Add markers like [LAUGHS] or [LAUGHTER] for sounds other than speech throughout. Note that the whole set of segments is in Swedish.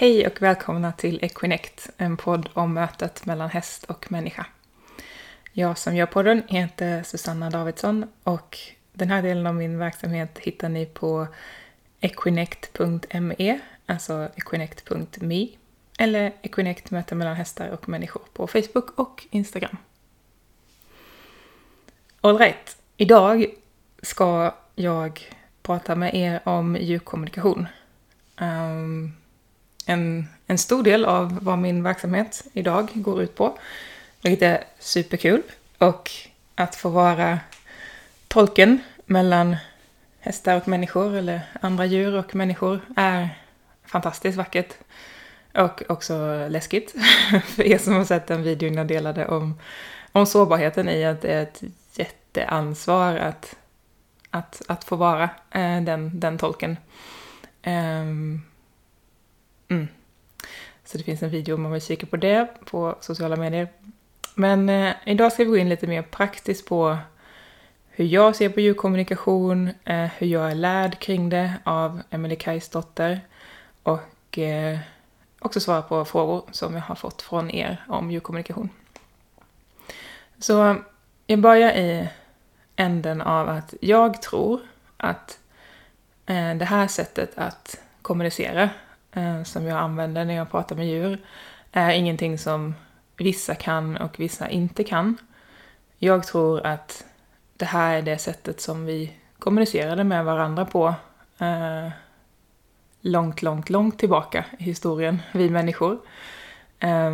Hej och välkomna till Equinect, en podd om mötet mellan häst och människa. Jag som gör podden heter Susanna Davidsson och den här delen av min verksamhet hittar ni på equinect.me, alltså equinect.me, eller Equinect möte mellan hästar och människor på Facebook och Instagram. Alright, idag ska jag prata med er om djurkommunikation. Um, ehm, en, en stor del av vad min verksamhet idag går ut på, vilket är superkul. Och att få vara tolken mellan hästar och människor, eller andra djur och människor, är fantastiskt vackert. Och också läskigt, [LAUGHS] för er som har sett den videon jag delade om, om sårbarheten i att det är ett jätteansvar att, att, att få vara eh, den, den tolken. Um, mm. Så det finns en video om man vill kika på det på sociala medier. Men eh, idag ska vi gå in lite mer praktiskt på hur jag ser på djurkommunikation, eh, hur jag är lärd kring det av Emelie Kajsdotter och eh, också svara på frågor som jag har fått från er om djurkommunikation. Så jag börjar i änden av att jag tror att eh, det här sättet att kommunicera eh, som jag använder när jag pratar med djur är ingenting som vissa kan och vissa inte kan. Jag tror att det här är det sättet som vi kommunicerade med varandra på eh, långt, långt, långt tillbaka i historien, vi människor. Eh,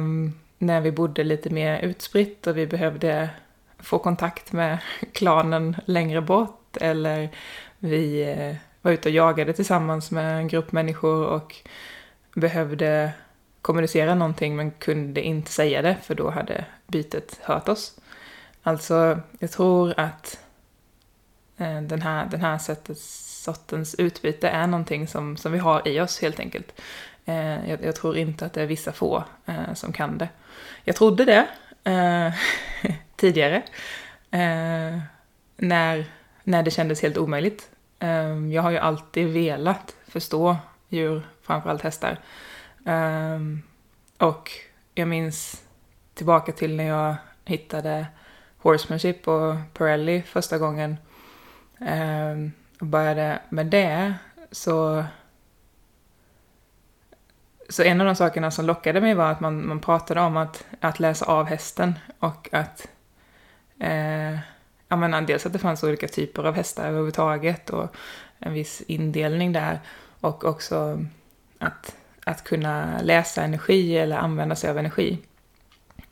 när vi bodde lite mer utspritt och vi behövde få kontakt med [LAUGHS] klanen längre bort eller vi eh, var ute och jagade tillsammans med en grupp människor och behövde kommunicera någonting men kunde inte säga det för då hade bytet hört oss. Alltså, jag tror att eh, den här, den här sättet, sortens utbyte är någonting som, som vi har i oss helt enkelt. Eh, jag, jag, tror inte att det är vissa få eh, som kan det. Jag trodde det [LAUGHS] tidigare, när, när det kändes helt omöjligt. Ehm, jag har ju alltid velat förstå djur, framförallt hästar. Ehm, och jag minns tillbaka till när jag hittade horsemanship och Pirelli första gången ehm, och började med det så så en av de sakerna som lockade mig var att man, man pratade om att, att läsa av hästen och att eh, jag menar, dels att det fanns olika typer av hästar överhuvudtaget och en viss indelning där och också att, att kunna läsa energi eller använda sig av energi.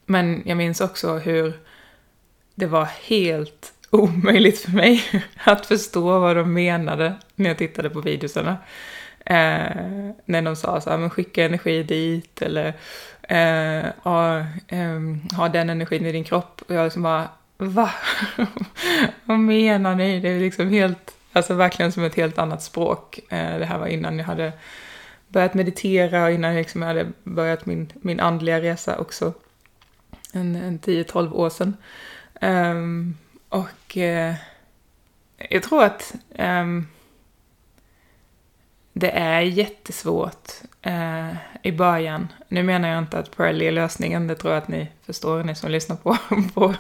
Men jag minns också hur det var helt omöjligt för mig [LAUGHS] att förstå vad de menade när jag tittade på videorna. Eh, när de sa så här, men skicka energi dit eller eh, ha, eh, ha den energin i din kropp. Och jag liksom bara, va? [LAUGHS] vad menar ni? Det är liksom helt, alltså verkligen som ett helt annat språk. Eh, det här var innan jag hade börjat meditera och innan jag liksom hade börjat min, min andliga resa också. En, en 10-12 år sedan. Um, och uh, jag tror att um, det är jättesvårt eh, i början. Nu menar jag inte att Pearly är lösningen, det tror jag att ni förstår, ni som lyssnar på, [LAUGHS] på,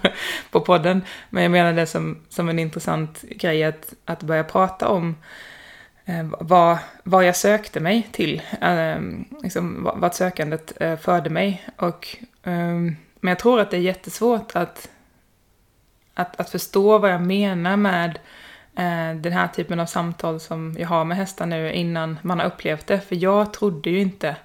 på podden. Men jag menar det som, som en intressant grej att, att börja prata om eh, vad, vad jag sökte mig till, eh, liksom, vad sökandet eh, förde mig. Och, eh, men jag tror att det är jättesvårt att, att, att förstå vad jag menar med eh, Eh, den här typen av samtal som jag har med hästar nu innan man har upplevt det. För jag trodde ju inte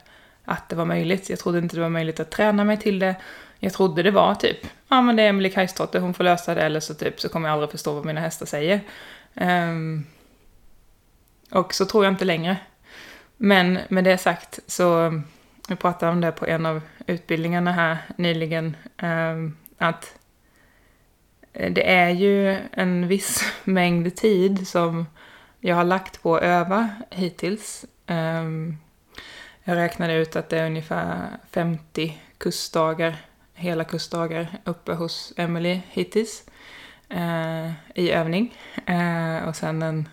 att det var möjligt. Jag trodde inte det var möjligt att träna mig till det. Jag trodde det var typ, ja men det är Emelie Kajsdotter, hon får lösa det eller så typ så kommer jag aldrig förstå vad mina hästar säger. Um, och så tror jag inte längre. Men med det sagt så, vi pratade om det på en av utbildningarna här nyligen, um, att Eh, det är ju en viss [LAUGHS] mängd tid som jag har lagt på att öva hittills. Ehm, jag räknade ut att det är ungefär 50 kustdagar, hela kustdagar uppe hos Emily hittills eh, i övning. Eh, och sen en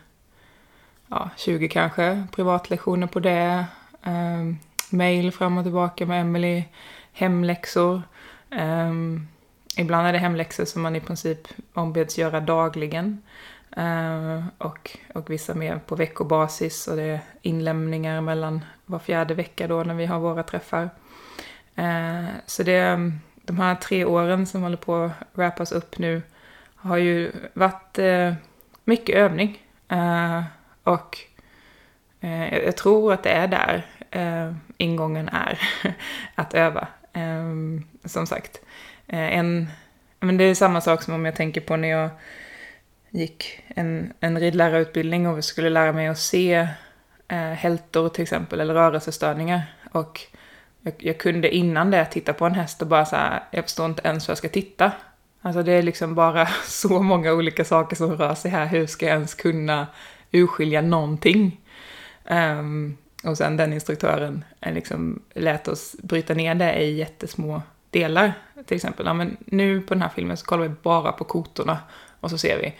ja, 20 kanske privatlektioner på det. Ehm, mail fram och tillbaka med Emily, hemläxor. Um, ibland är det hemläxor som man i princip ombeds göra dagligen. Eh, och, och vissa mer på veckobasis och det är inlämningar mellan var fjärde vecka då när vi har våra träffar. Eh, så det, de här tre åren som håller på att wrappas upp nu har ju varit eh, mycket övning. och jag tror att det är där ingången är, [LAUGHS] att öva. som sagt, Eh, en, men det är samma sak som om jag tänker på när jag gick en, en ridlärarutbildning och skulle lära mig att se eh, hältor till exempel, eller rörelsestörningar. Och jag, jag, kunde innan det titta på en häst och bara så här, jag förstår inte ens hur jag ska titta. Alltså det är liksom bara [LAUGHS] så många olika saker som rör sig här, hur ska jag ens kunna urskilja någonting? Um, och sen den instruktören liksom lät oss bryta ner det i jättesmå delar. Till exempel, ja, men nu på den här filmen så kollar vi bara på kotorna och så ser vi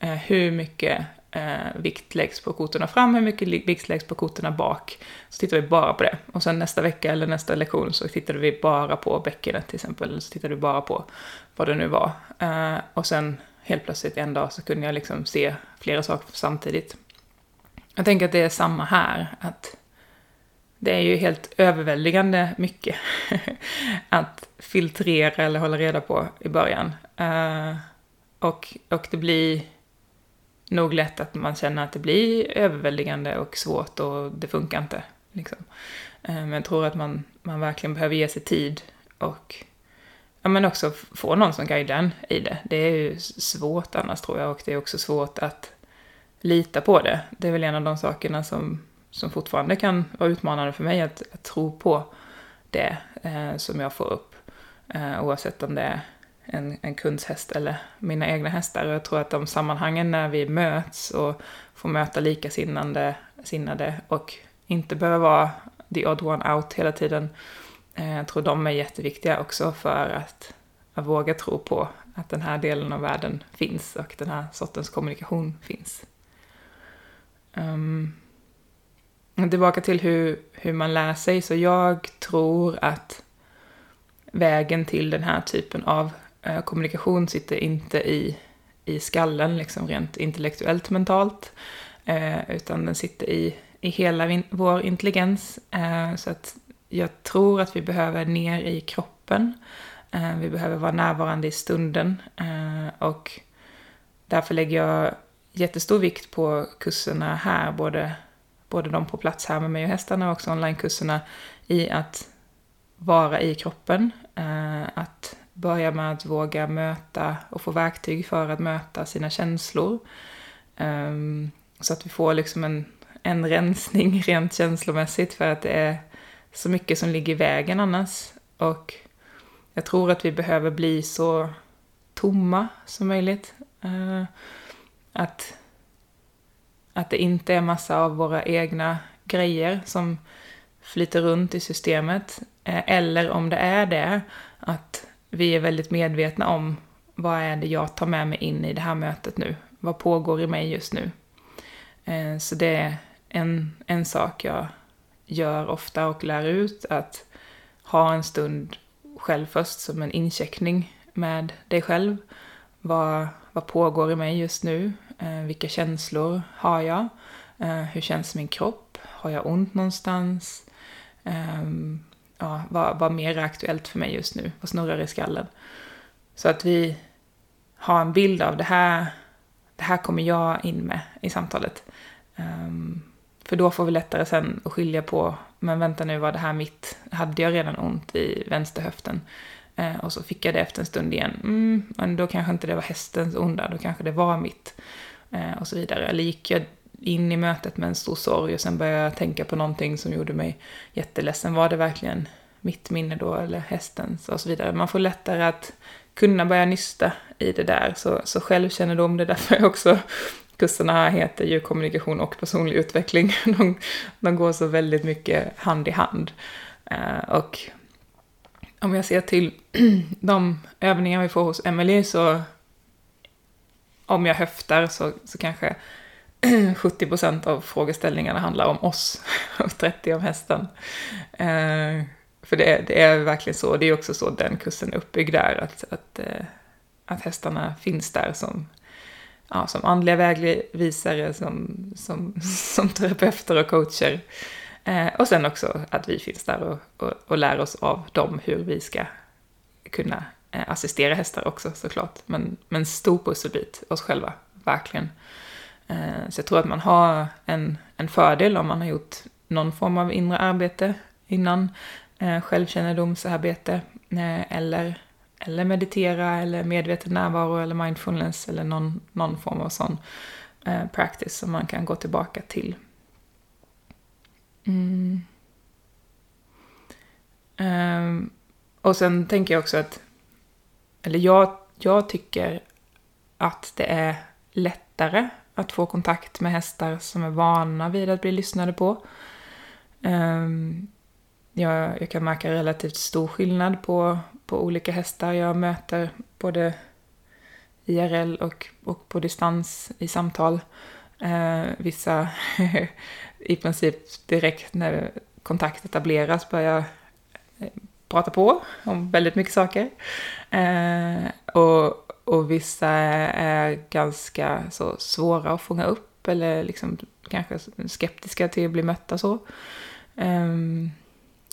eh, hur mycket eh, vikt läggs på kotorna fram, hur mycket vikt läggs på kotorna bak. Så tittar vi bara på det. Och sen nästa vecka eller nästa lektion så tittade vi bara på bäckenet till exempel. Eller så tittade vi bara på vad det nu var. Eh, och sen helt plötsligt en dag så kunde jag liksom se flera saker samtidigt. Jag tänker att det är samma här, att det är ju helt överväldigande mycket [LAUGHS] att filtrera eller hålla reda på i början. Uh, och, och det blir nog lätt att man känner att det blir överväldigande och svårt och det funkar inte. Liksom. Uh, men jag tror att man, man verkligen behöver ge sig tid och ja, men också få någon som guidar en i det. Det är ju svårt annars tror jag och det är också svårt att lita på det. Det är väl en av de sakerna som som fortfarande kan vara utmanande för mig att, att tro på det eh, som jag får upp. Eh, oavsett om det är en, en kunds häst eller mina egna hästar. Och jag tror att de sammanhangen när vi möts och får möta likasinnade sinnade och inte behöver vara the odd one out hela tiden. Eh, jag tror de är jätteviktiga också för att, att våga tro på att den här delen av världen finns och den här sortens kommunikation finns. Um, Tillbaka till hur, hur man lär sig, så jag tror att vägen till den här typen av eh, kommunikation sitter inte i, i skallen, liksom rent intellektuellt mentalt, eh, utan den sitter i, i hela vår intelligens. Eh, så att jag tror att vi behöver ner i kroppen. Eh, vi behöver vara närvarande i stunden eh, och därför lägger jag jättestor vikt på kurserna här, både både de på plats här med mig och hästarna och också onlinekurserna i att vara i kroppen. Eh, att börja med att våga möta och få verktyg för att möta sina känslor. Ehm, så att vi får liksom en, en rensning [LAUGHS] rent känslomässigt för att det är så mycket som ligger i vägen annars. Och jag tror att vi behöver bli så tomma som möjligt. Eh, att att det inte är massa av våra egna grejer som flyter runt i systemet. Eh, eller om det är det, att vi är väldigt medvetna om vad är det jag tar med mig in i det här mötet nu? Vad pågår i mig just nu? Eh, så det är en, en sak jag gör ofta och lär ut, att ha en stund själv först som en incheckning med dig själv. Vad, vad pågår i mig just nu? Eh, vilka känslor har jag? Eh, hur känns min kropp? Har jag ont någonstans? Eh, ja, vad, vad mer är aktuellt för mig just nu? Vad snurrar i skallen? Så att vi har en bild av det här, det här kommer jag in med i samtalet. Ehm, för då får vi lättare sen att skilja på, men vänta nu, var det här mitt? Hade jag redan ont i vänsterhöften? Eh, och så fick jag det efter en stund igen. Mm, men då kanske inte det var hästens onda, då kanske det var mitt. Eh, och så vidare. Eller gick jag in i mötet med en stor sorg och sen började jag tänka på någonting som gjorde mig jätteledsen. Var det verkligen mitt minne då eller hästens och så vidare. Man får lättare att kunna börja nysta i det där. Så, så självkännedom, det är därför [LAUGHS] också kurserna heter ju kommunikation och personlig utveckling. [LAUGHS] De, de går så väldigt mycket hand i hand. Uh, och om jag ser till [CLEARS THROAT] de övningar vi får hos Emily så om jag höftar så, så kanske [CLEARS THROAT] 70% av frågeställningarna handlar om oss [LAUGHS] och 30% om hästen. Eh, för det, det, är verkligen så, det är också så den kursen är uppbyggd där, att, att, eh, att hästarna finns där som, ja, som andliga vägvisare, som, som, [LAUGHS] som terapeuter och coacher. Eh, och sen också att vi finns där och, och, och lär oss av dem hur vi ska kunna Eh, assistera hästar också såklart. Men, men stor pusselbit, oss själva, verkligen. Eh, så jag tror att man har en, en fördel om man har gjort någon form av inre arbete innan, eh, självkännedomsarbete, eller, eller meditera, eller medveten närvaro, eller mindfulness, eller någon, någon form av sån practice som man kan gå tillbaka till. Mm. Um, och sen tänker jag också att, eller jag, jag tycker att det är lättare att få kontakt med hästar som är vana vid att bli lyssnade på. Um, jag, jag, kan märka relativt stor skillnad på, på olika hästar jag möter, både IRL och, och på distans i samtal. Uh, vissa [LAUGHS] i princip direkt när kontakt etableras börjar prata på om väldigt mycket saker. Eh, och och vissa är ganska så svåra att fånga upp eller liksom kanske skeptiska till att bli mötta så. Um,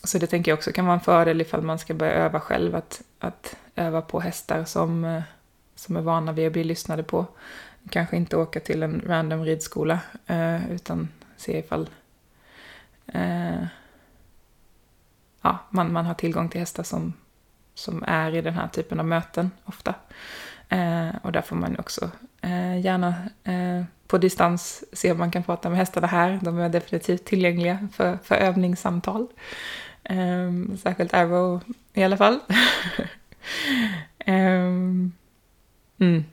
så det tänker jag också kan vara en fördel ifall man ska börja öva själv, att, att öva på hästar som, eh, som är vana vid att bli lyssnade på. Kanske inte åka till en random ridskola, uh, utan se ifall uh, ja, man, man har tillgång till hästar som, som är i den här typen av möten ofta. Eh, och där får man också eh, gärna eh, på distans se om man kan prata med hästarna här. De är definitivt tillgängliga för, för övningssamtal. Eh, särskilt Arrow i alla fall. [LAUGHS] Ehm, mm.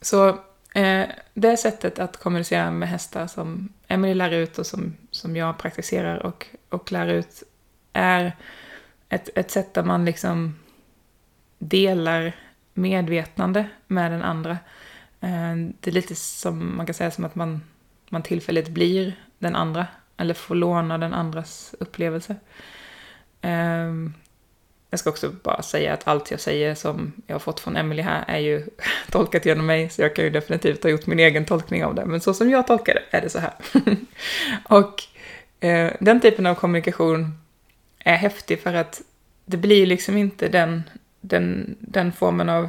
Så eh, det sättet att kommunicera med hästar som Emily lär ut och som, som jag praktiserar och, och lär ut är ett, ett sätt där man liksom delar medvetande med den andra. Eh, det är lite som man kan säga som att man, man tillfälligt blir den andra, eller får låna den andras upplevelse. Eh, jag ska också bara säga att allt jag säger som jag har fått från Emily här är ju [LAUGHS] tolkat genom mig, så jag kan ju definitivt ha gjort min egen tolkning av det, men så som jag tolkar det är det så här. [LAUGHS] och eh, den typen av kommunikation är häftig för att det blir liksom inte den den, den formen av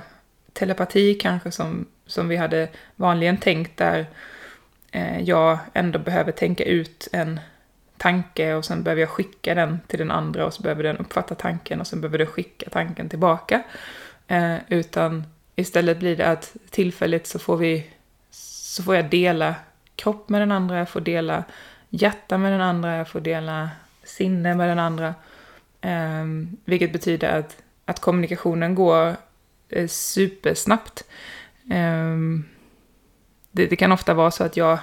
telepati kanske som, som vi hade vanligen tänkt där eh, jag ändå behöver tänka ut en tanke och sen behöver jag skicka den till den andra och så behöver den uppfatta tanken och sen behöver du skicka tanken tillbaka. Eh, utan istället blir det att tillfälligt så får vi så får jag dela kropp med den andra, jag får dela hjärta med den andra, jag får dela sinne med den andra. Um, vilket betyder att att kommunikationen går eh, supersnabbt. Um, det, det, kan ofta vara så att jag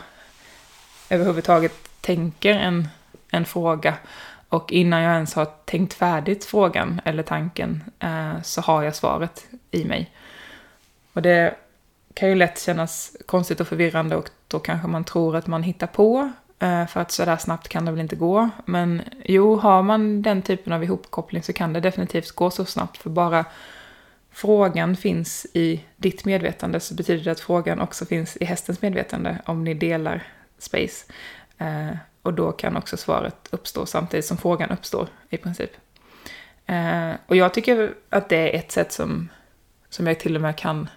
överhuvudtaget tänker en, en fråga och innan jag ens har tänkt färdigt frågan eller tanken uh, så har jag svaret i mig. Och det kan ju lätt kännas konstigt och förvirrande och då kanske man tror att man hittar på Eh, för att sådär snabbt kan det väl inte gå. Men jo, har man den typen av ihopkoppling så kan det definitivt gå så snabbt för bara frågan finns i ditt medvetande så betyder det att frågan också finns i hästens medvetande om ni delar space. Eh, och då kan också svaret uppstå samtidigt som frågan uppstår i princip. Eh, och jag tycker att det är ett sätt som, som jag till och med kan,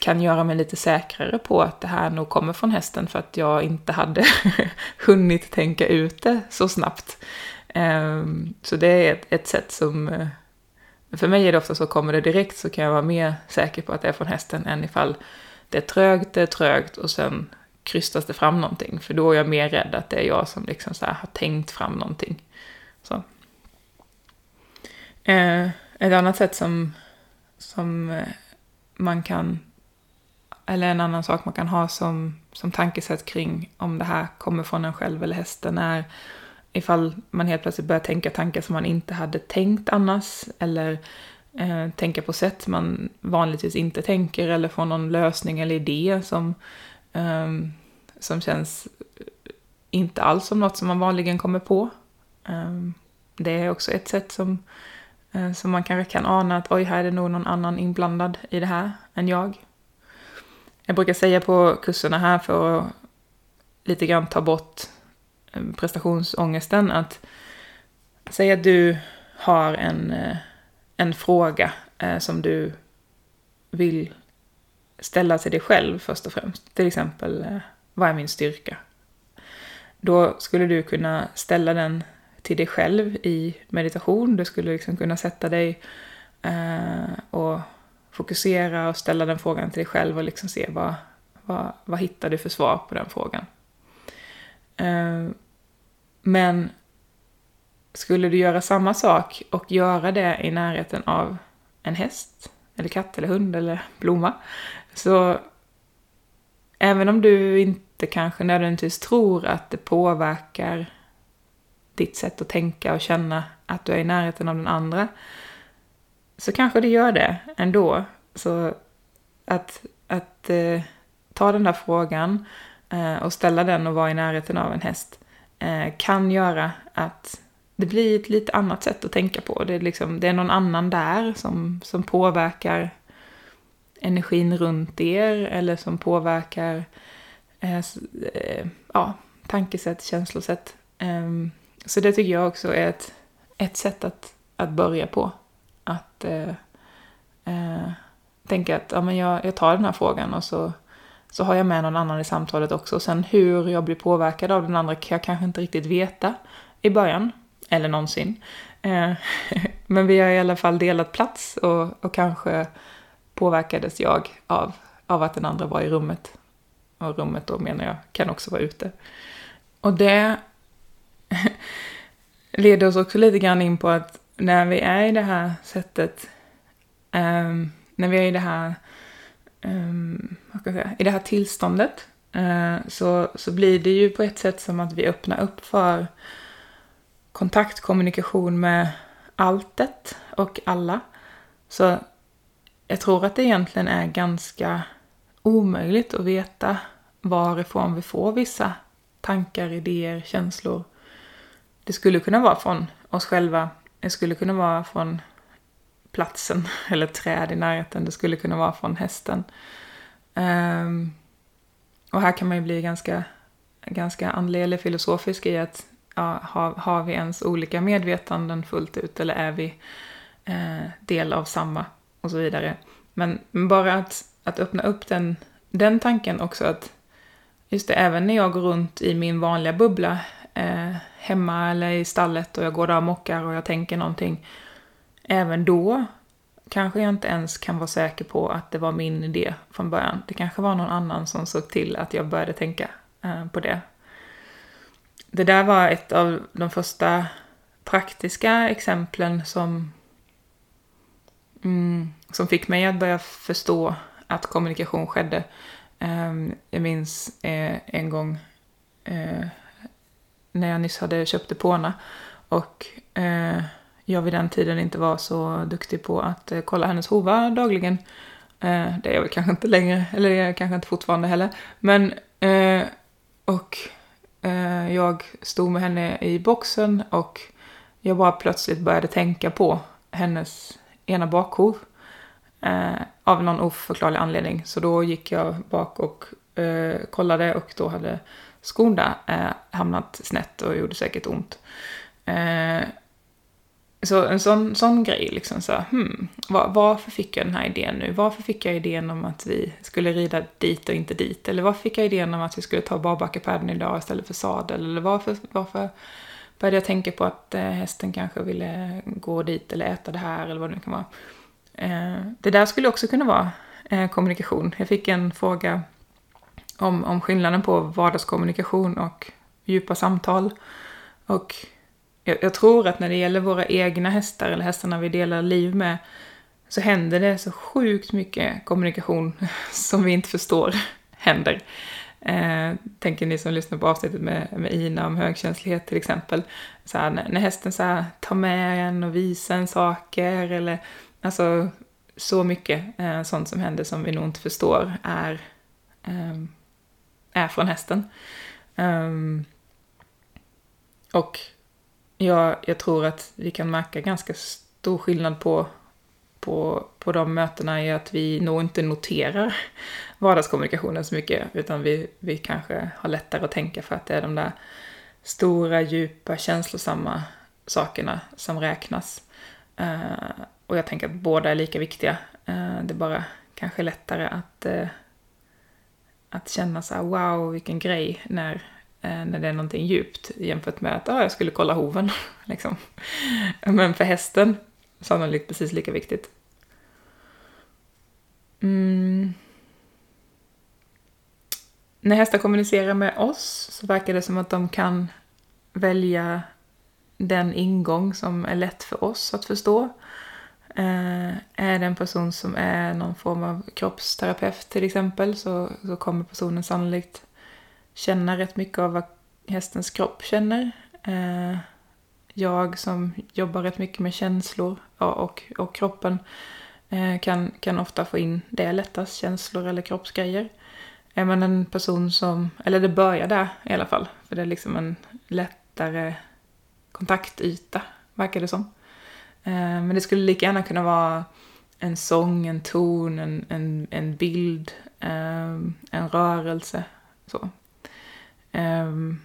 kan göra mig lite säkrare på att det här nog kommer från hästen för att jag inte hade [LAUGHS] hunnit tänka ut det så snabbt. Ehm, så det är ett, ett sätt som eh, för mig är det ofta så, kommer det direkt så kan jag vara mer säker på att det är från hästen än ifall det är trögt, det är trögt och sen krystas det fram någonting. För då är jag mer rädd att det är jag som liksom så har tänkt fram någonting. Så. Eh, ett annat sätt som, som eh, man kan, eller en annan sak man kan ha som, som tankesätt kring om det här kommer från en själv eller hästen är ifall man helt plötsligt börjar tänka tankar som man inte hade tänkt annars, eller eh, tänka på sätt man vanligtvis inte tänker, eller få någon lösning eller idé som, eh, som känns inte alls som något som man vanligen kommer på. Eh, det är också ett sätt som, eh, som man kanske kan ana att oj, här är det nog någon annan inblandad i det här än jag. Jag brukar säga på kurserna här för att lite grann ta bort eh, prestationsångesten att säga att du har en, eh, en fråga eh, som du vill ställa till dig själv först och främst. Till exempel, vad är min styrka? Då skulle du kunna ställa den till dig själv i meditation. Du skulle liksom kunna sätta dig och fokusera och ställa den frågan till dig själv och liksom se vad, vad, vad hittar du för svar på den frågan. Eh, men skulle du göra samma sak och göra det i närheten av en häst, eller katt eller hund eller blomma, så även om du inte kanske nödvändigtvis tror att det påverkar ditt sätt att tänka och känna att du är i närheten av den andra, så kanske det gör det ändå. Så att, att eh, ta den där frågan eh, och ställa den och vara i närheten av en häst eh, kan göra att det blir ett lite annat sätt att tänka på. Det är, liksom, det är någon annan där som, som påverkar energin runt er eller som påverkar eh, eh ja, tankesätt, känslosätt. Eh, så det tycker jag också är ett, ett sätt att, att börja på. Att eh, eh, tänka att ja, men jag, jag tar den här frågan och så, så har jag med någon annan i samtalet också. Och sen hur jag blir påverkad av den andra kan jag kanske inte riktigt veta i början, eller någonsin. Eh, [LAUGHS] men vi har i alla fall delat plats och, och kanske påverkades jag av, av att den andra var i rummet. Och rummet då menar jag kan också vara ute. Och det [LAUGHS] leder oss också lite grann in på att när vi är i det här sättet, um, när vi är i det här, um, vad ska jag säga, i det här tillståndet, uh, så, så blir det ju på ett sätt som att vi öppnar upp för kontakt, kommunikation med alltet och alla. Så jag tror att det egentligen är ganska omöjligt att veta varifrån vi får vissa tankar, idéer, känslor. Det skulle kunna vara från oss själva. Det skulle kunna vara från platsen [LAUGHS] eller träd i närheten. Det skulle kunna vara från hästen. Um, och här kan man ju bli ganska, ganska andlig eller filosofisk i att ja, har, har vi ens olika medvetanden fullt ut eller är vi eh, del av samma? och så vidare. Men bara att, att öppna upp den, den tanken också att just det, även när jag går runt i min vanliga bubbla eh, hemma eller i stallet och jag går där och mockar och jag tänker någonting. Även då kanske jag inte ens kan vara säker på att det var min idé från början. Det kanske var någon annan som såg till att jag började tänka eh, på det. Det där var ett av de första praktiska exemplen som mm, som fick mig att börja förstå att kommunikation skedde. Ehm, jag minns eh, en gång eh, när jag nyss hade köpt depåerna och eh, jag vid den tiden inte var så duktig på att eh, kolla hennes hovar dagligen. Eh, det är jag väl kanske inte längre, eller det är jag kanske inte fortfarande heller. Men, eh, och eh, jag stod med henne i boxen och jag bara plötsligt började tänka på hennes ena bakhov. Eh, av någon oförklarlig anledning. Så då gick jag bak och eh, kollade och då hade skorna eh, hamnat snett och gjorde säkert ont. Eh, så en sån, sån grej, liksom så hmm, var, varför fick jag den här idén nu? Varför fick jag idén om att vi skulle rida dit och inte dit? Eller varför fick jag idén om att vi skulle ta barbackapadden idag istället för sadel? Eller varför, varför började jag tänka på att eh, hästen kanske ville gå dit eller äta det här eller vad det nu kan vara. Eh, det där skulle också kunna vara eh, kommunikation. Jag fick en fråga om, om skillnaden på vardagskommunikation och djupa samtal. Och jag, jag, tror att när det gäller våra egna hästar eller hästarna vi delar liv med så händer det så sjukt mycket kommunikation [LAUGHS] som vi inte förstår händer. Eh, tänker ni som lyssnar på avsnittet med, med Ina om högkänslighet till exempel. Så här, när, när hästen så här, tar med en och visar en saker eller alltså så mycket eh, sånt som händer som vi nog inte förstår är eh, är från hästen. Um, och jag, jag tror att vi kan märka ganska stor skillnad på, på, på de mötena i att vi nog inte noterar [LAUGHS] vardagskommunikationen så mycket, utan vi, vi kanske har lättare att tänka för att det är de där stora, djupa, känslosamma sakerna som räknas. Uh, och jag tänker att båda är lika viktiga. Uh, det är bara kanske lättare att, uh, att känna så här, wow, vilken grej, när, eh, när det är någonting djupt jämfört med att ah, jag skulle kolla hoven. [LAUGHS] liksom. Men för hästen sannolikt precis lika viktigt. Mm. När hästar kommunicerar med oss så verkar det som att de kan välja den ingång som är lätt för oss att förstå. Eh, är det en person som är någon form av kroppsterapeut till exempel så, så kommer personen sannolikt känna rätt mycket av vad hästens kropp känner. Eh, jag som jobbar rätt mycket med känslor och, och kroppen eh, kan, kan ofta få in det lättast, känslor eller kroppsgrejer. Är man en person som, eller det börjar där i alla fall, för det är liksom en lättare kontaktyta, verkar det som. Eh, men det skulle lika gärna kunna vara en sång, en ton, en, en, en bild, eh, en rörelse. Så. Ehm,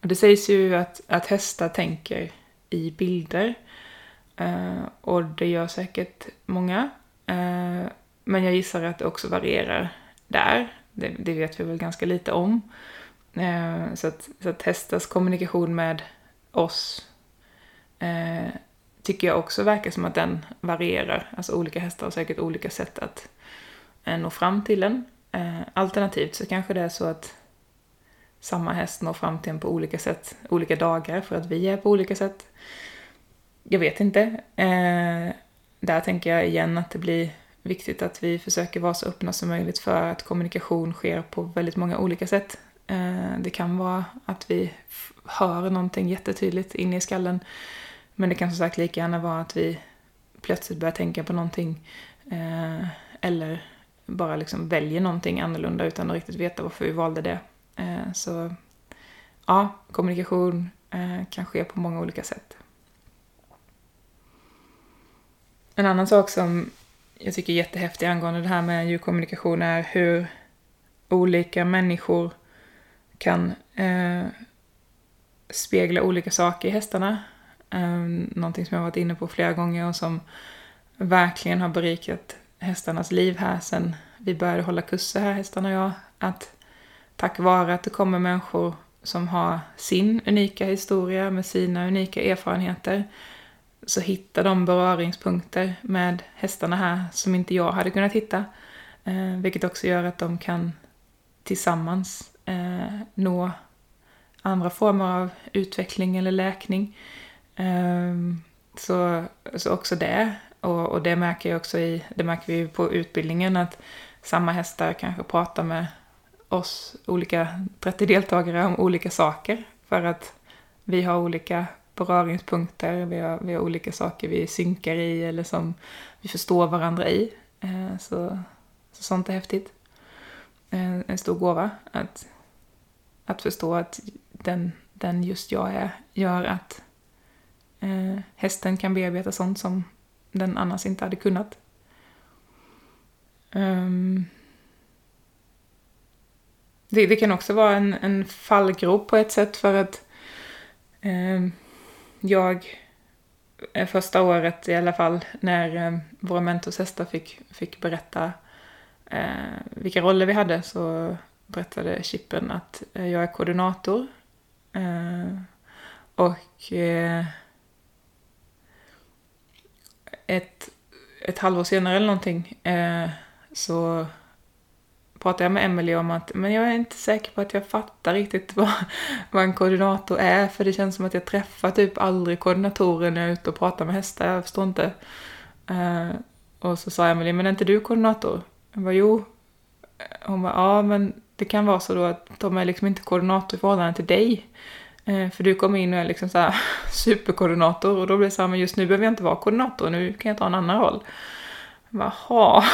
det sägs ju att, att hästar tänker i bilder. Eh, och det gör säkert många. Men jag gissar att det också varierar där. Det, det vet vi väl ganska lite om. Så, att, så att hästars kommunikation med oss eh, tycker jag också verkar som att den varierar. Alltså olika hästar har säkert olika sätt att eh, nå fram till en. Eh, alternativt så kanske det är så att samma häst når fram till en på olika sätt, olika dagar för att vi är på olika sätt. Jag vet inte. Eh, där tänker jag igen att det blir viktigt att vi försöker vara så öppna som möjligt för att kommunikation sker på väldigt många olika sätt. Eh, det kan vara att vi hör någonting jättetydligt inne i skallen. Men det kan som sagt lika gärna vara att vi plötsligt börjar tänka på någonting. Eh, eller bara liksom väljer någonting annorlunda utan att riktigt veta varför vi valde det. Eh, så ja, kommunikation eh, kan ske på många olika sätt. En annan sak som jag tycker är jättehäftig angående det här med djurkommunikation är hur olika människor kan eh, spegla olika saker i hästarna. Ehm, någonting som jag varit inne på flera gånger och som verkligen har berikat hästarnas liv här sen vi började hålla kurser här, hästarna och jag. Att tack vare att det kommer människor som har sin unika historia med sina unika erfarenheter så hittar de beröringspunkter med hästarna här som inte jag hade kunnat hitta. Eh, vilket också gör att de kan tillsammans eh, nå andra former av utveckling eller läkning. Ehm, så, så också det. Och, och det märker jag också i, det märker vi på utbildningen att samma hästar kanske pratar med oss olika 30 deltagare om olika saker. För att vi har olika beröringspunkter, vi har, vi har olika saker vi synkar i eller som vi förstår varandra i. Ehm, så, så sånt är häftigt. En, en stor gåva att, att förstå att den, den just jag är gör att eh, hästen kan bearbeta sånt som den annars inte hade kunnat. Um, det, det, kan också vara en, en fallgrop på ett sätt för att ehm, eh, jag, första året i alla fall, när eh, våra mentorshästar fick, fick berätta eh, vilka roller vi hade så berättade Chippen att eh, jag är koordinator. Eh, och eh, ett, ett halvår senare eller någonting eh, så pratade jag med Emelie om att men jag är inte säker på att jag fattar riktigt [LAUGHS] vad, vad en koordinator är. För det känns som att jag träffar typ aldrig koordinatorer när jag är ute och pratar med hästar. Jag förstår inte. Eh, och så sa Emelie, men är inte du koordinator? Jag bara, jo. Eh, hon bara, ja men det kan vara så då att de är liksom inte koordinator i förhållande till dig. För du kommer in och är liksom så här [LAUGHS] superkoordinator och då blir det så här, men just nu behöver jag inte vara koordinator, nu kan jag ta en annan roll. Jaha.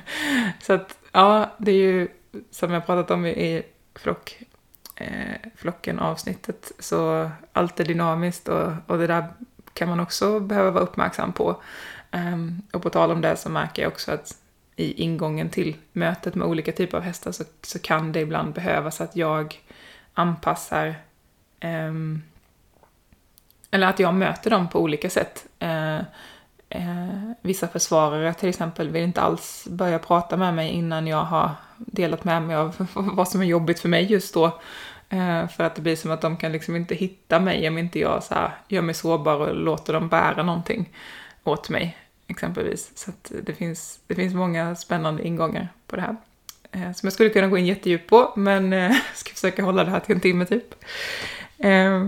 [LAUGHS] så att ja, det är ju som jag pratat om i flock, eh, flocken avsnittet, så allt är dynamiskt och, och det där kan man också behöva vara uppmärksam på. Um, och på tal om det så märker jag också att i ingången till mötet med olika typer av hästar så, så kan det ibland behövas att jag anpassar um, eller att jag möter dem på olika sätt. Uh, Eh, vissa försvarare till exempel vill inte alls börja prata med mig innan jag har delat med mig av [LAUGHS] vad som är jobbigt för mig just då. Eh, för att det blir som att de kan liksom inte hitta mig om inte jag så här, gör mig sårbar och låter dem bära någonting åt mig exempelvis. Så det, finns, det finns många spännande ingångar på det här. Eh, som jag skulle kunna gå in jättedjupt på, men eh, [LAUGHS] ska försöka hålla det här till en timme typ. Eh,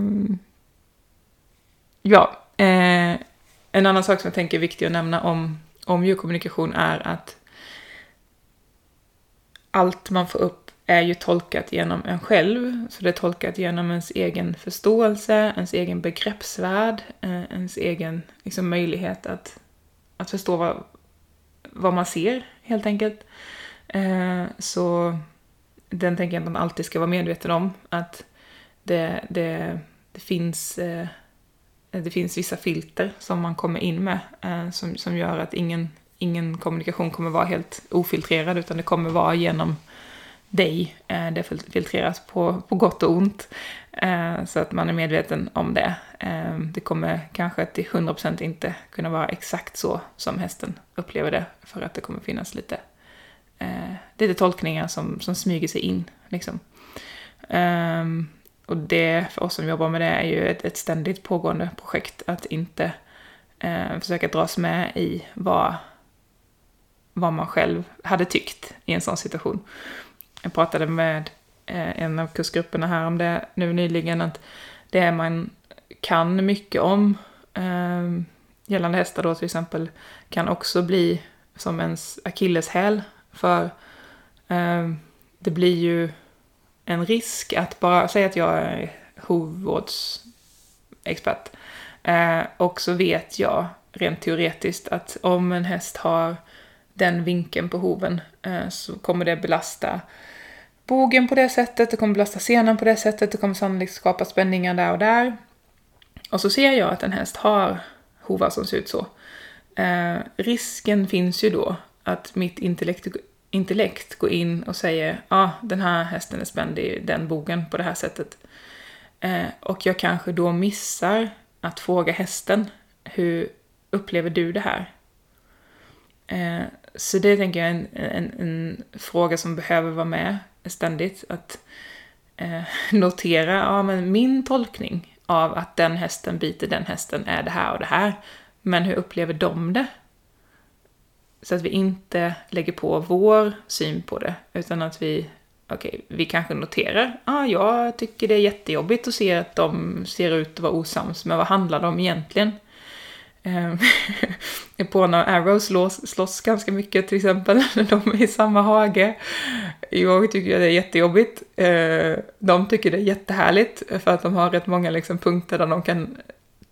ja, eh, en annan sak som jag tänker är viktig att nämna om, om djurkommunikation är att allt man får upp är ju tolkat genom en själv. Så det är tolkat genom ens egen förståelse, ens egen begreppsvärld, eh, ens egen liksom, möjlighet att att förstå vad, vad man ser, helt enkelt. Eh, så den tänker jag att man alltid ska vara medveten om. Att det, det, det finns eh, Eh, det finns vissa filter som man kommer in med eh, som, som gör att ingen, ingen kommunikation kommer vara helt ofiltrerad utan det kommer vara genom dig. Eh, det filtreras på, på gott och ont. Så att man är medveten om det. Det kommer kanske till 100% inte kunna vara exakt så som hästen upplever det. För att det kommer finnas lite, lite tolkningar som, som smyger sig in. Liksom. Ehm, och det, för oss som jobbar med det, är ju ett, ett ständigt pågående projekt att inte eh, försöka dras med i vad, vad man själv hade tyckt i en sån situation. Jag pratade med eh, en av kursgrupperna här om det nu nyligen, att det man kan mycket om eh, gällande hästar då till exempel kan också bli som ens akilleshäl. För eh, det blir ju en risk att bara säga att jag är hovvårdsexpert eh, och så vet jag rent teoretiskt att om en häst har den vinkeln på hoven eh, så kommer det belasta bogen på det sättet, det kommer belasta senan på det sättet, det kommer sannolikt skapa spänningar där och där. Och så ser jag att en häst har hovar som ser ut så. Eh, risken finns ju då att mitt intellekt, intellekt går in och säger ja, ah, den här hästen är spänd i den bogen på det här sättet. Eh, och jag kanske då missar att fråga hästen, hur upplever du det här? Eh, så det tänker jag är en, en, en, fråga som behöver vara med ständigt. Att eh, [LAUGHS] notera, ja men min tolkning av att den hästen biter den hästen är det här och det här. Men hur upplever de det? Så att vi inte lägger på vår syn på det, utan att vi, okej, okay, vi kanske noterar, ja, ah, jag tycker det är jättejobbigt att se att de ser ut att vara osams, men vad handlar det om egentligen? Epona ehm, [LAUGHS] på när Arrow slåss, slåss ganska mycket till exempel, [LAUGHS] när de är i samma hage. Jag tycker det är jättejobbigt. Ehm, de tycker det är jättehärligt för att de har rätt många liksom punkter där de kan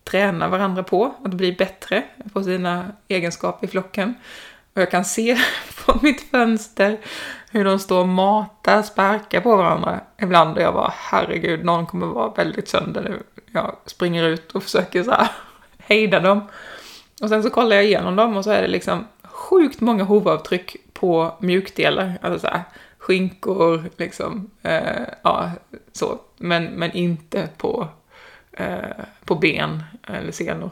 träna varandra på att bli bättre på sina egenskaper i flocken. Och jag kan se [LAUGHS] på mitt fönster hur de står och matar, sparkar på varandra ibland och jag bara herregud, någon kommer vara väldigt sönder nu. Jag springer ut och försöker så här [LAUGHS] hejda dem. Och sen så kollar jag igenom dem och så är det liksom sjukt många hovavtryck på mjukdelar. Alltså så här, skinkor, liksom, eh, ja, så. Men, men inte på, eh, på ben eller senor.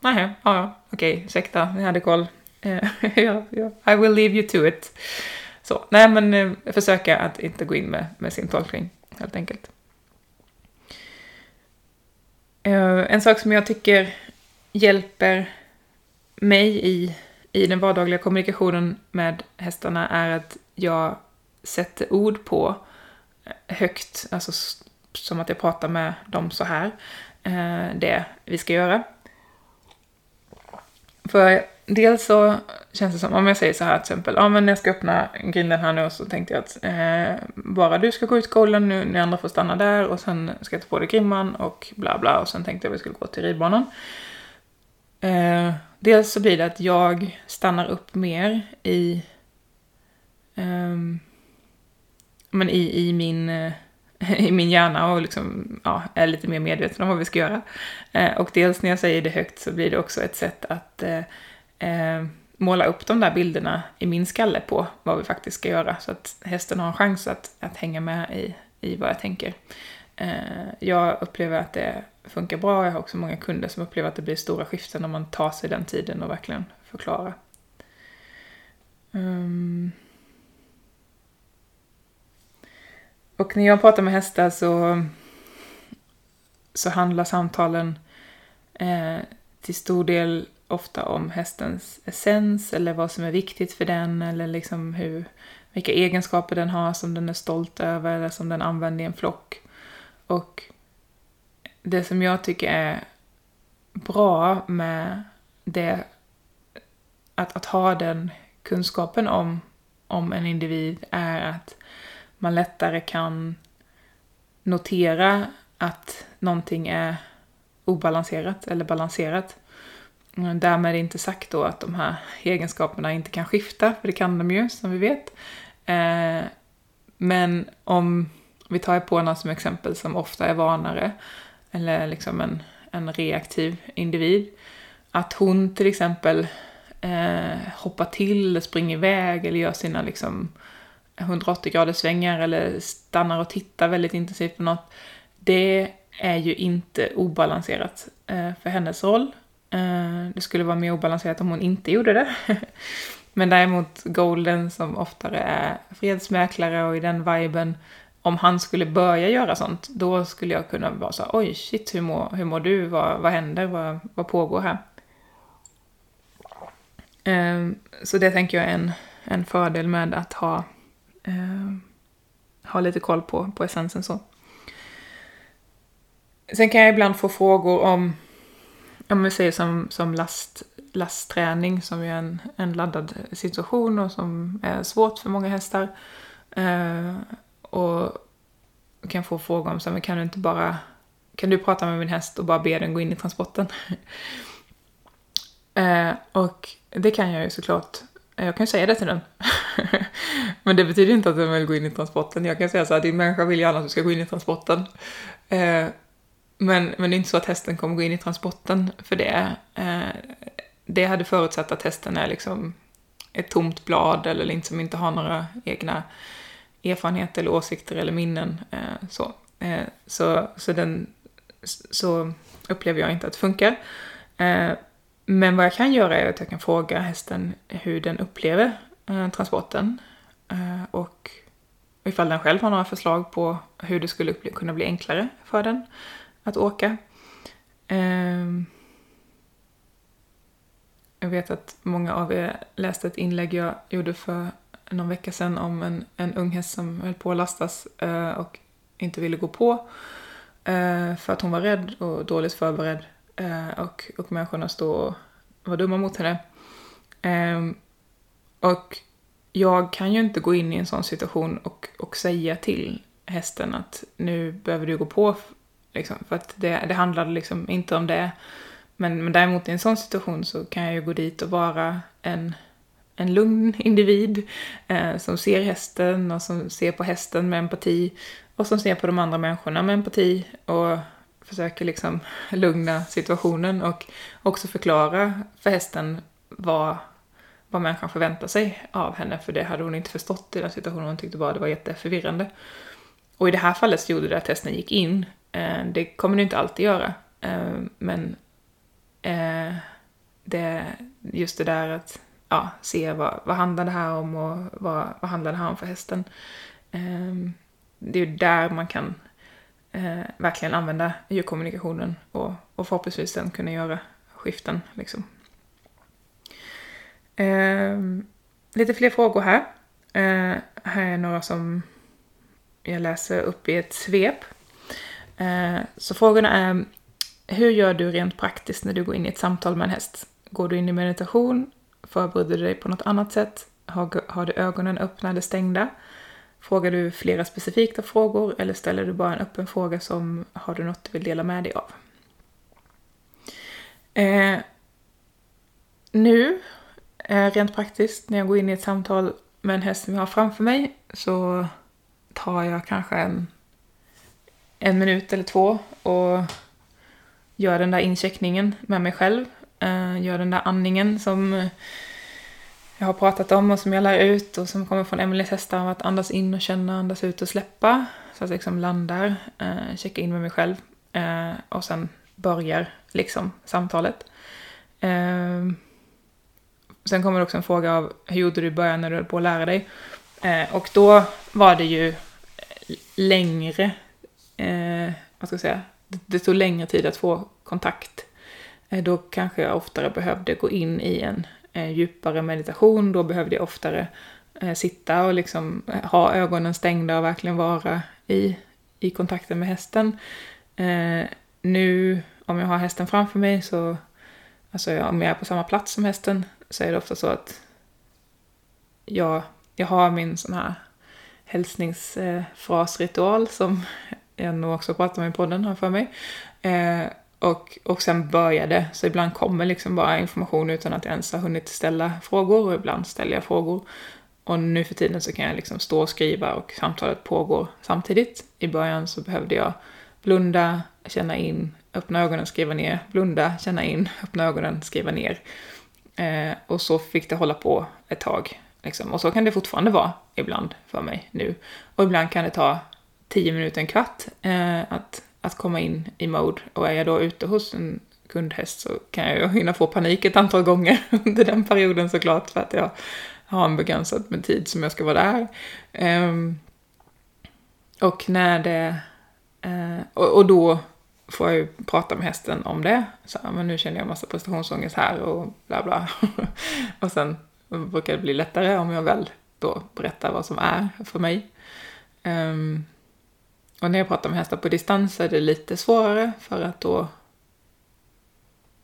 Nej, ja, ja, okej, ursäkta, ni hade koll. Eh, [LAUGHS] ja, ja, I will leave you to it. Så, nej men eh, försöka att inte gå in med, med sin tolkning, helt enkelt. Eh, en sak som jag tycker hjälper mig i, i den vardagliga kommunikationen med hästarna är att jag sätter ord på eh, högt, alltså som att jag pratar med dem så här, eh, det vi ska göra. För dels så känns det som, om jag säger så här till exempel, ja men jag ska öppna grinden här nu och så tänkte jag att eh, bara du ska gå ut skolan nu, ni andra får stanna där och sen ska jag ta på dig grimman och bla bla och sen tänkte jag att vi skulle gå till ridbanan. Eh, dels så blir det att jag stannar upp mer i, eh, men i, i, min, eh, [LAUGHS] i min hjärna och liksom, ja, är lite mer medveten om vad vi ska göra. Eh, och dels när jag säger det högt så blir det också ett sätt att eh, eh, måla upp de där bilderna i min skalle på vad vi faktiskt ska göra. Så att hästen har en chans att, att hänga med i, i vad jag tänker. Eh, jag upplever att det funkar bra. Jag har också många kunder som upplever att det blir stora skiften när man tar sig den tiden och verkligen förklarar. Um. Och när jag pratar med hästar så, så handlar samtalen eh, till stor del ofta om hästens essens eller vad som är viktigt för den eller liksom hur, vilka egenskaper den har som den är stolt över eller som den använder i en flock. Och det som jag tycker är bra med det, att, att ha den kunskapen om, om en individ är att man lättare kan notera att någonting är obalanserat eller balanserat. Mm, därmed inte sagt då att de här egenskaperna inte kan skifta, för det kan de ju som vi vet. Eh, men om vi tar Epona som exempel som ofta är vanare, eller liksom en, en reaktiv individ, att hon till exempel eh, hoppar till, springer iväg eller gör sina liksom 180 graders svängar eller stannar och tittar väldigt intensivt på något. Det är ju inte obalanserat eh, för hennes roll. Eh, det skulle vara mer obalanserat om hon inte gjorde det. [LAUGHS] Men däremot Golden som oftare är fredsmäklare och i den viben, om han skulle börja göra sånt, då skulle jag kunna vara så oj shit, hur mår, hur mår du, vad, vad händer, vad, vad pågår här? Ehm, så det tänker jag är en, en fördel med att ha, ehm, ha lite koll på, på essensen så. Sen kan jag ibland få frågor om, om vi säger som, som last, lastträning som är en, en laddad situation och som är svårt för många hästar. Eh, och kan få frågor om så men kan du inte bara, kan du prata med min häst och bara be den gå in i transporten? [LAUGHS] eh, och det kan jag ju såklart. Jag kan ju säga det till den. [LAUGHS] men det betyder inte att den vill gå in i transporten. Jag kan säga så här, din människa vill gärna att du ska gå in i transporten. Eh, men, men det är inte så att hästen kommer gå in i transporten för det. Eh, det hade förutsatt att hästen är liksom ett tomt blad eller liksom som inte har några egna erfarenheter eller åsikter eller minnen. Eh, så. Eh, så, så, den, så upplever jag inte att det funkar. Eh, men vad jag kan göra är att jag kan fråga hästen hur den upplever eh, transporten. Eh, och ifall den själv har några förslag på hur det skulle kunna bli enklare för den att åka. Ehm, jag vet att många av er läste ett inlägg jag gjorde för någon vecka sedan om en, en ung häst som höll på att lastas eh, och inte ville gå på eh, för att hon var rädd och dåligt förberedd eh, och, och människorna stod och var dumma mot henne. Ehm, och jag kan ju inte gå in i en sån situation och, och säga till hästen att nu behöver du gå på, liksom, för att det, det handlade liksom inte om det. Men, men däremot i en sån situation så kan jag ju gå dit och vara en, en lugn individ eh, som ser hästen och som ser på hästen med empati och som ser på de andra människorna med empati och försöker liksom lugna situationen och också förklara för hästen vad, vad människan förväntar sig av henne, för det hade hon inte förstått i den situationen. Hon tyckte bara det var jätteförvirrande. Och i det här fallet så gjorde det att hästen gick in. Eh, det kommer du inte alltid göra, eh, men eh, det, just det där att ja, se vad, vad handlar det här om och vad, vad handlar det här om för hästen. Eh, det är ju där man kan eh, verkligen använda djurkommunikationen och, och förhoppningsvis sen kunna göra skiften. Liksom. Eh, lite fler frågor här. Eh, här är några som jag läser upp i ett svep. Eh, så frågorna är hur gör du rent praktiskt när du går in i ett samtal med en häst? Går du in i meditation? Förbereder du dig på något annat sätt? Har, har du ögonen öppna eller stängda? Frågar du flera specifika frågor eller ställer du bara en öppen fråga som har du något du vill dela med dig av? Eh, nu, eh, rent praktiskt, när jag går in i ett samtal med en häst som jag har framför mig så tar jag kanske en, en minut eller två och gör den där incheckningen med mig själv. Eh, gör den där andningen som eh, jag har pratat om och som jag lär ut och som kommer från Emelies hästar om att andas in och känna, andas ut och släppa. Så att jag liksom landar, uh, checkar in med mig själv och sen börjar liksom samtalet. sen kommer det också en fråga av hur gjorde du i början när du höll på att lära dig? och då var det ju längre, Eh, vad ska jag säga, det tog längre tid att få kontakt. Eh, då kanske jag oftare behövde gå in i en eh, djupare meditation. Då behövde jag oftare eh, sitta och liksom eh, ha ögonen stängda och verkligen vara i, i kontakten med hästen. Eh, nu, om jag har hästen framför mig så, alltså om jag är på samma plats som hästen, så är det ofta så att jag, jag har min sån här hälsningsfrasritual som jag nog också pratat om i podden här för mig. Eh, och, och sen började, så ibland kommer liksom bara information utan att jag ens har hunnit ställa frågor och ibland ställer jag frågor. Och nu för tiden så kan jag liksom stå och skriva och samtalet pågår samtidigt. I början så behövde jag blunda, känna in, öppna ögonen, skriva ner, blunda, känna in, [LAUGHS] öppna ögonen, skriva ner. Eh, och så fick det hålla på ett tag. Liksom. Och så kan det fortfarande vara ibland för mig nu. Och ibland kan det ta tio minuter, en kvart eh, att, att komma in i mode. Och är jag då ute hos en kundhäst så kan jag ju hinna få panik ett antal gånger [LAUGHS] under den perioden såklart för att jag har en begränsad med tid som jag ska vara där. Eh, och när det... Eh, och, och, då får jag ju prata med hästen om det. Så men nu känner jag massa prestationsångest här och bla bla. [LAUGHS] och sen brukar det bli lättare om jag väl då berättar vad som är för mig. Um, och när jag pratar med hästar på distans är det lite svårare för att då,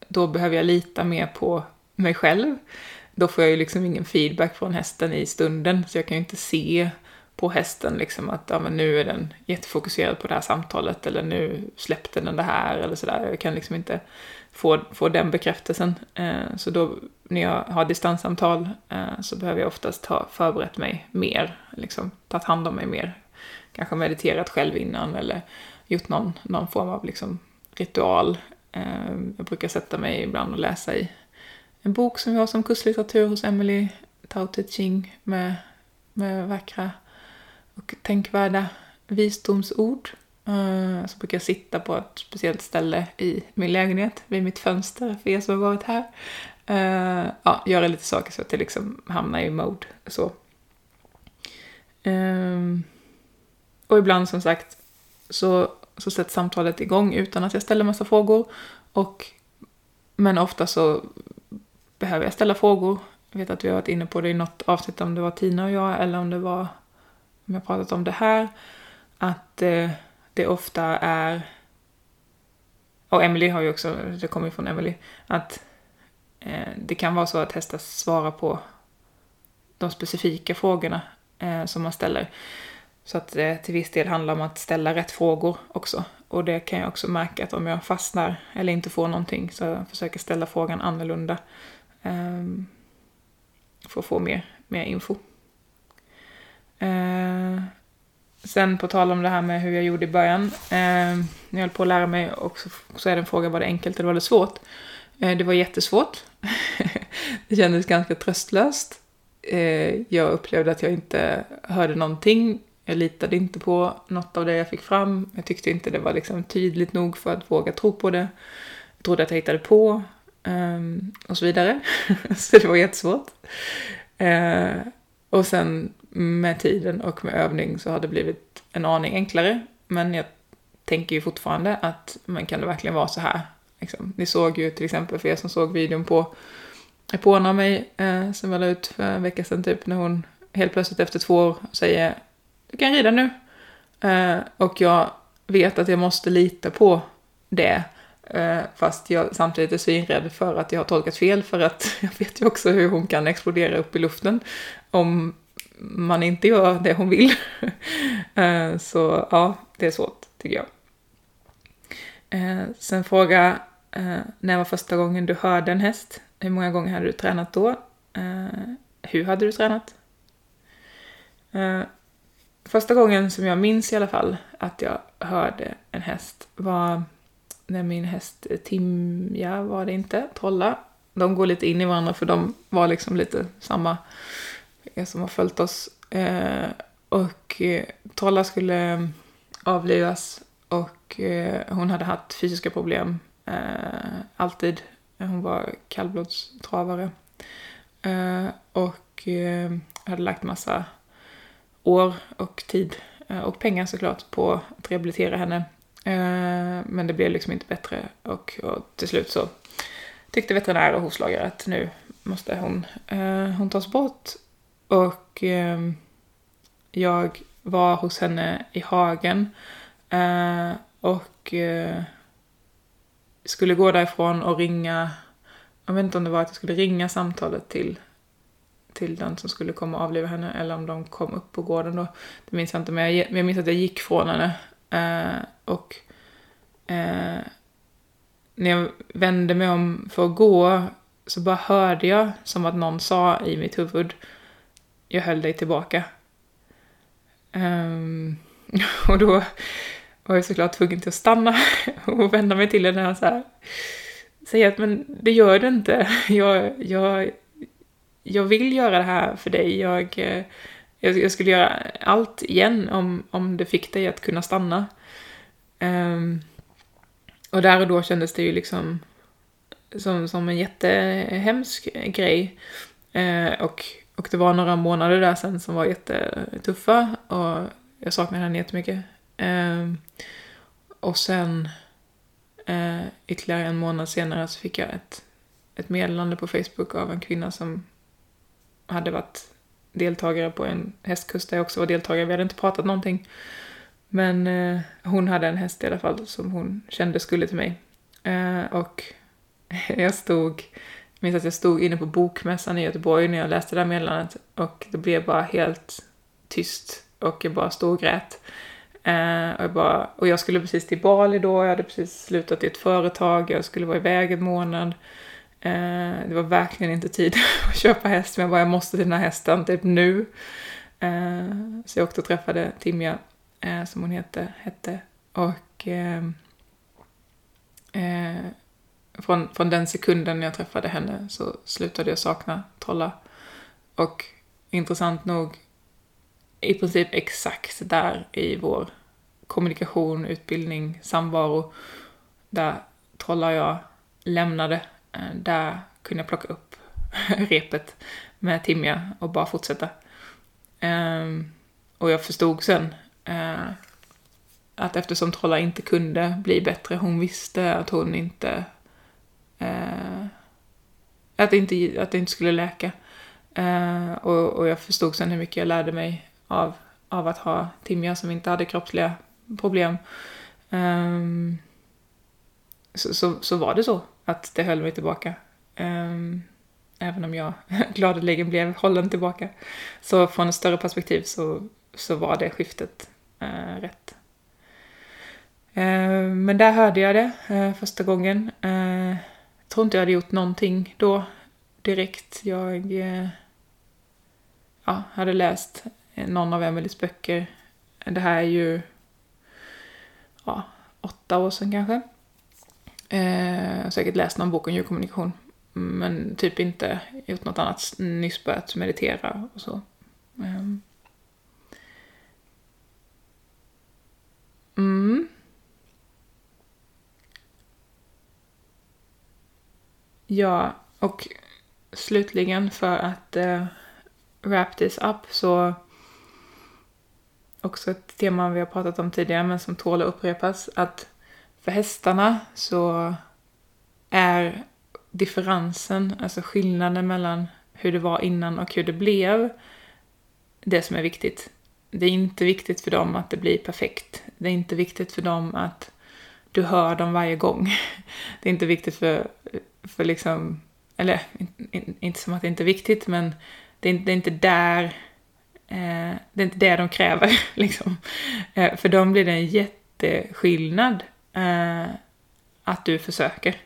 då behöver jag lita mer på mig själv. Då får jag ju liksom ingen feedback från hästen i stunden så jag kan ju inte se på hästen liksom att ja, men nu är den jättefokuserad på det här samtalet eller nu släppte den det här eller sådär. Jag kan liksom inte få, få den bekräftelsen. Eh, så då när jag har distanssamtal eh, så behöver jag oftast ha förberett mig mer, liksom tagit hand om mig mer kanske mediterat själv innan eller gjort någon, någon form av liksom ritual. Ehm, jag brukar sätta mig ibland och läsa i en bok som vi har som kurslitteratur hos Emily, Tao Te Ching, med, med vackra och tänkvärda visdomsord. Ehm, så brukar jag sitta på ett speciellt ställe i min lägenhet, vid mitt fönster, för er som har varit här. Ehm, ja, göra lite saker så att jag liksom hamnar i mode. Så. Och ibland som sagt så, så sätts samtalet igång utan att jag ställer massa frågor. Och, men ofta så behöver jag ställa frågor. Jag vet att vi har varit inne på det i något avsnitt om det var Tina och jag eller om det var om jag pratat om det här. Att eh, det ofta är och Emily har ju också, det kommer ju från Emily, att eh, det kan vara så att hästar svarar på de specifika frågorna eh, som man ställer. Så att det till viss del handlar om att ställa rätt frågor också. Och det kan jag också märka att om jag fastnar eller inte får någonting så jag försöker ställa frågan annorlunda. Um, för att få mer, mer info. Uh, sen på tal om det här med hur jag gjorde i början. Uh, när jag höll på att lära mig och så, så är det en fråga, var det enkelt eller var det svårt? Uh, det var jättesvårt. [LAUGHS] det kändes ganska tröstlöst. Uh, jag upplevde att jag inte hörde någonting jag litade inte på något av det jag fick fram. Jag tyckte inte det var liksom tydligt nog för att våga tro på det. Jag trodde att jag hittade på ehm, och så vidare. [LAUGHS] så det var jättesvårt. Eh, och sen med tiden och med övning så har det blivit en aning enklare. Men jag tänker ju fortfarande att man kan det verkligen vara så här? Liksom. Ni såg ju till exempel, för er som såg videon på Epona mig, eh, som jag la ut för en vecka sedan typ, när hon helt plötsligt efter två år säger du kan rida nu. Uh, och jag vet att jag måste lita på det. Uh, fast jag samtidigt är svinrädd för att jag har tolkat fel för att [LAUGHS] jag vet ju också hur hon kan explodera upp i luften om man inte gör det hon vill. uh, [LAUGHS] så ja, det är svårt tycker jag. sen fråga, när var första gången du hörde en häst? Hur många gånger hade du tränat då? hur hade du tränat? Första gången som jag minns i alla fall att jag hörde en häst var när min häst Timja var det inte, Trolla. De går lite in i varandra för de var liksom lite samma eh, som har följt oss. Eh, och eh, Trolla skulle avlivas och hon hade haft fysiska problem alltid. Hon var kallblodstravare. Och hade lagt massa år och tid eh, och pengar såklart på att rehabilitera henne. Eh, men det blev liksom inte bättre och, och till slut så tyckte veterinär och hovslagare att nu måste hon, eh, hon tas bort. Och ehm, jag var hos henne i hagen och skulle gå därifrån och ringa, jag vet inte om det var att jag skulle ringa samtalet till, till den som skulle komma och avliva henne eller om de kom upp på gården då. Det minns jag inte, men jag, jag minns att jag gick från henne. Eh, och eh, när jag vände mig om för att gå så bara hörde jag som att någon sa i mitt huvud, jag höll dig tillbaka. Um, [LAUGHS] och då var jag såklart tvungen till att stanna [LAUGHS] och vända mig till henne och så här, säga att men det gör du inte. Jag, jag, jag vill göra det här för dig. Jag, eh, jag, jag skulle göra allt igen om, om det fick dig att kunna stanna. Um, och där och då kändes det ju liksom som, som en jättehemsk grej. Uh, och, och det var några månader där sen som var jättetuffa och jag saknade henne jättemycket. Uh, och sen uh, ytterligare en månad senare så fick jag ett, ett meddelande på Facebook av en kvinna som hade varit deltagare på en hästkurs där jag också var deltagare. Vi hade inte pratat någonting. Men eh, hon hade en häst i alla fall som hon kände skulle till mig. Eh, och [LAUGHS] jag stod, jag minns att jag stod inne på bokmässan i Göteborg när jag läste det här meddelandet och det blev bara helt tyst och jag bara stod och grät. Eh, och, jag bara, och jag skulle precis till Bali då, jag hade precis slutat i ett företag, jag skulle vara iväg en månad. Eh, det var verkligen inte tid [LAUGHS] att köpa häst, men jag bara, jag måste till den här hästen, typ nu. Eh, så jag åkte och träffade Timja, eh, som hon hette, hette. Och ehm, från, från den sekunden jag träffade henne så slutade jag sakna Trolla. Och intressant nog, i princip exakt där i vår kommunikation, utbildning, samvaro, där Trolla och jag lämnade Eh, där kunde jag plocka upp [LAUGHS] repet med Timja och bara fortsätta. Ehm, och jag förstod sen eh, att eftersom Trolla inte kunde bli bättre, hon visste att hon inte... Eh, att, det inte att det inte skulle läka. Eh, och, och jag förstod sen hur mycket jag lärde mig av, av att ha Timja som inte hade kroppsliga problem. Ehm, så, så, så, var det så att det höll mig tillbaka. Um, även om jag [LAUGHS] gladeligen blev hållen tillbaka. Så från ett större perspektiv så, så var det skiftet uh, rätt. Uh, men där hörde jag det uh, första gången. Uh, jag tror inte jag hade gjort någonting då direkt. Jag ja, hade läst någon av Emelies böcker. Det här är ju ja, åtta år sedan kanske. Eh, säkert läst någon bok om djurkommunikation. Men typ inte gjort något annat. Nyss börjat meditera och så. Ehm. Mm. Ja, och slutligen för att eh, wrap this up så också ett tema vi har pratat om tidigare men som tål att upprepas. Att för hästarna så är differensen, alltså skillnaden mellan hur det var innan och hur det blev, det som är viktigt. Det är inte viktigt för dem att det blir perfekt. Det är inte viktigt för dem att du hör dem varje gång. [LAUGHS] Det är inte viktigt för, för liksom, eller inte som att det inte är viktigt, men det är, det är inte där, eh, det är inte det de kräver [LAUGHS] liksom. Eh, för dem blir det en jätteskillnad eh, att du försöker.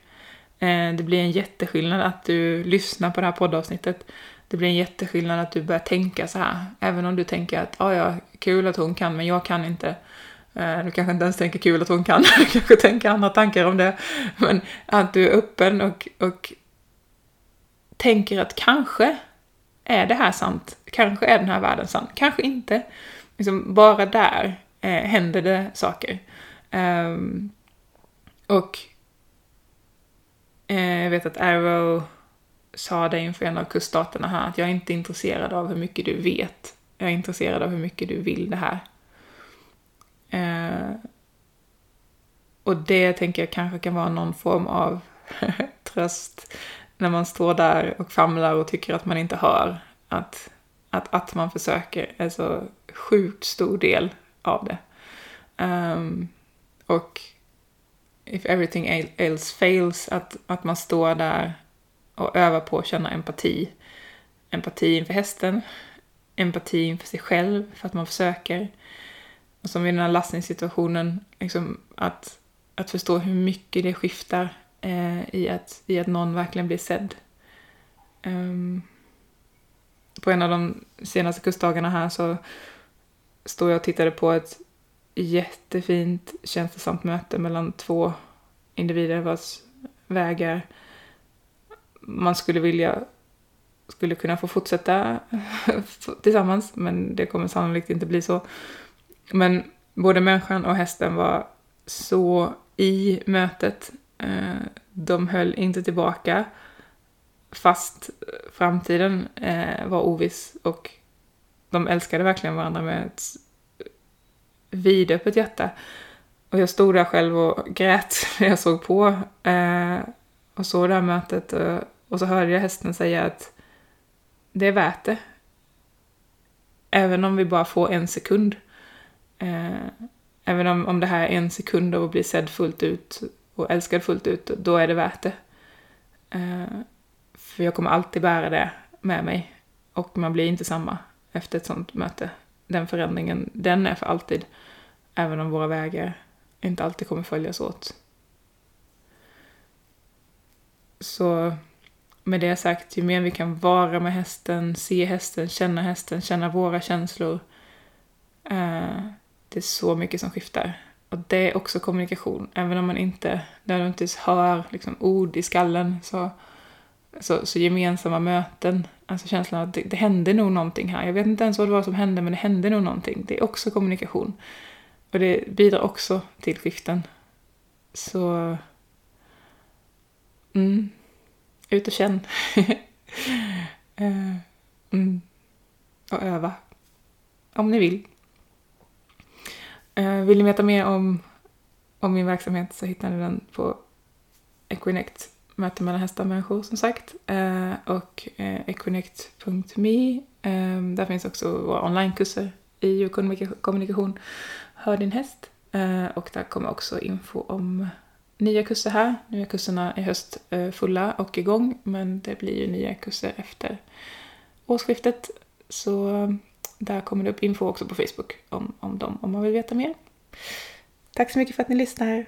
Eh, det blir en jätteskillnad att du lyssnar på det här poddavsnittet. det blir en jätteskillnad att du börjar tänka så här. Även om du tänker att ah, ja, kul att hon kan, men jag kan inte. Eh, du kanske inte ens tänker kul att hon kan, [LAUGHS] du kanske tänker andra tankar om det. Men att du är öppen och, och tänker att kanske är det här sant? Kanske är den här världen sann? Kanske inte. Liksom bara där eh, händer det saker. Um, och eh, jag vet att Arrow sa det inför en av kuststaterna här, att jag är inte intresserad av hur mycket du vet. Jag är intresserad av hur mycket du vill det här. Eh, och det tänker jag kanske kan vara någon form av [LAUGHS] tröst när man står där och famlar och tycker att man inte hör. Att, att, att man försöker är så sjukt stor del av det. Um, och if everything else fails, att, att man står där och övar på att känna empati. Empati inför hästen, empati inför sig själv för att man försöker. Och som i den här lastningssituationen, liksom att, att förstå hur mycket det skiftar eh, i, att, i att någon verkligen blir sedd. Um, på en av de senaste kustdagarna här så stod jag och tittade på ett jättefint känslosamt möte mellan två individer vars vägar man skulle vilja skulle kunna få fortsätta [LAUGHS] tillsammans, men det kommer sannolikt inte bli så. Men både människan och hästen var så i mötet. Eh, de höll inte tillbaka, fast framtiden eh, var oviss och de älskade verkligen varandra med ett vidöppet hjärta. Och jag stod där själv och grät [LAUGHS] när jag såg på eh, och såg det här mötet. Och, och så hörde jag hästen säga att det är värt det. Även om vi bara får en sekund. Eh, även om, om det här är en sekund av att bli sedd fullt ut och älskad fullt ut, då är det värt det. Eh, för jag kommer alltid bära det med mig. Och man blir inte samma efter ett sånt möte. Den förändringen, den är för alltid. Även om våra vägar inte alltid kommer följas åt. Så med det sagt, ju mer vi kan vara med hästen, se hästen, känna hästen, känna våra känslor. Eh, det är så mycket som skiftar. Och det är också kommunikation. Även om man inte nödvändigtvis hör liksom, ord i skallen så, så, så gemensamma möten, alltså känslan att det, det hände nog någonting här. Jag vet inte ens vad det var som hände, men det hände nog någonting. Det är också kommunikation. Och det bidrar också till skiften. Så... Mm. Ut och känn. [LAUGHS] Eh, mm. Och öva. Om ni vill. Eh, vill ni veta mer om, om min verksamhet så hittar ni den på Equinect, möte mellan hästar och människor som sagt. Eh, och uh, där finns också våra onlinekurser i kommunikation. Hör din häst. och där kommer också info om nya kurser här. Nu är kurserna i höst fulla och igång, men det blir ju nya kurser efter årsskiftet. Så där kommer det upp info också på Facebook om, om dem, om man vill veta mer. Tack så mycket för att ni lyssnar.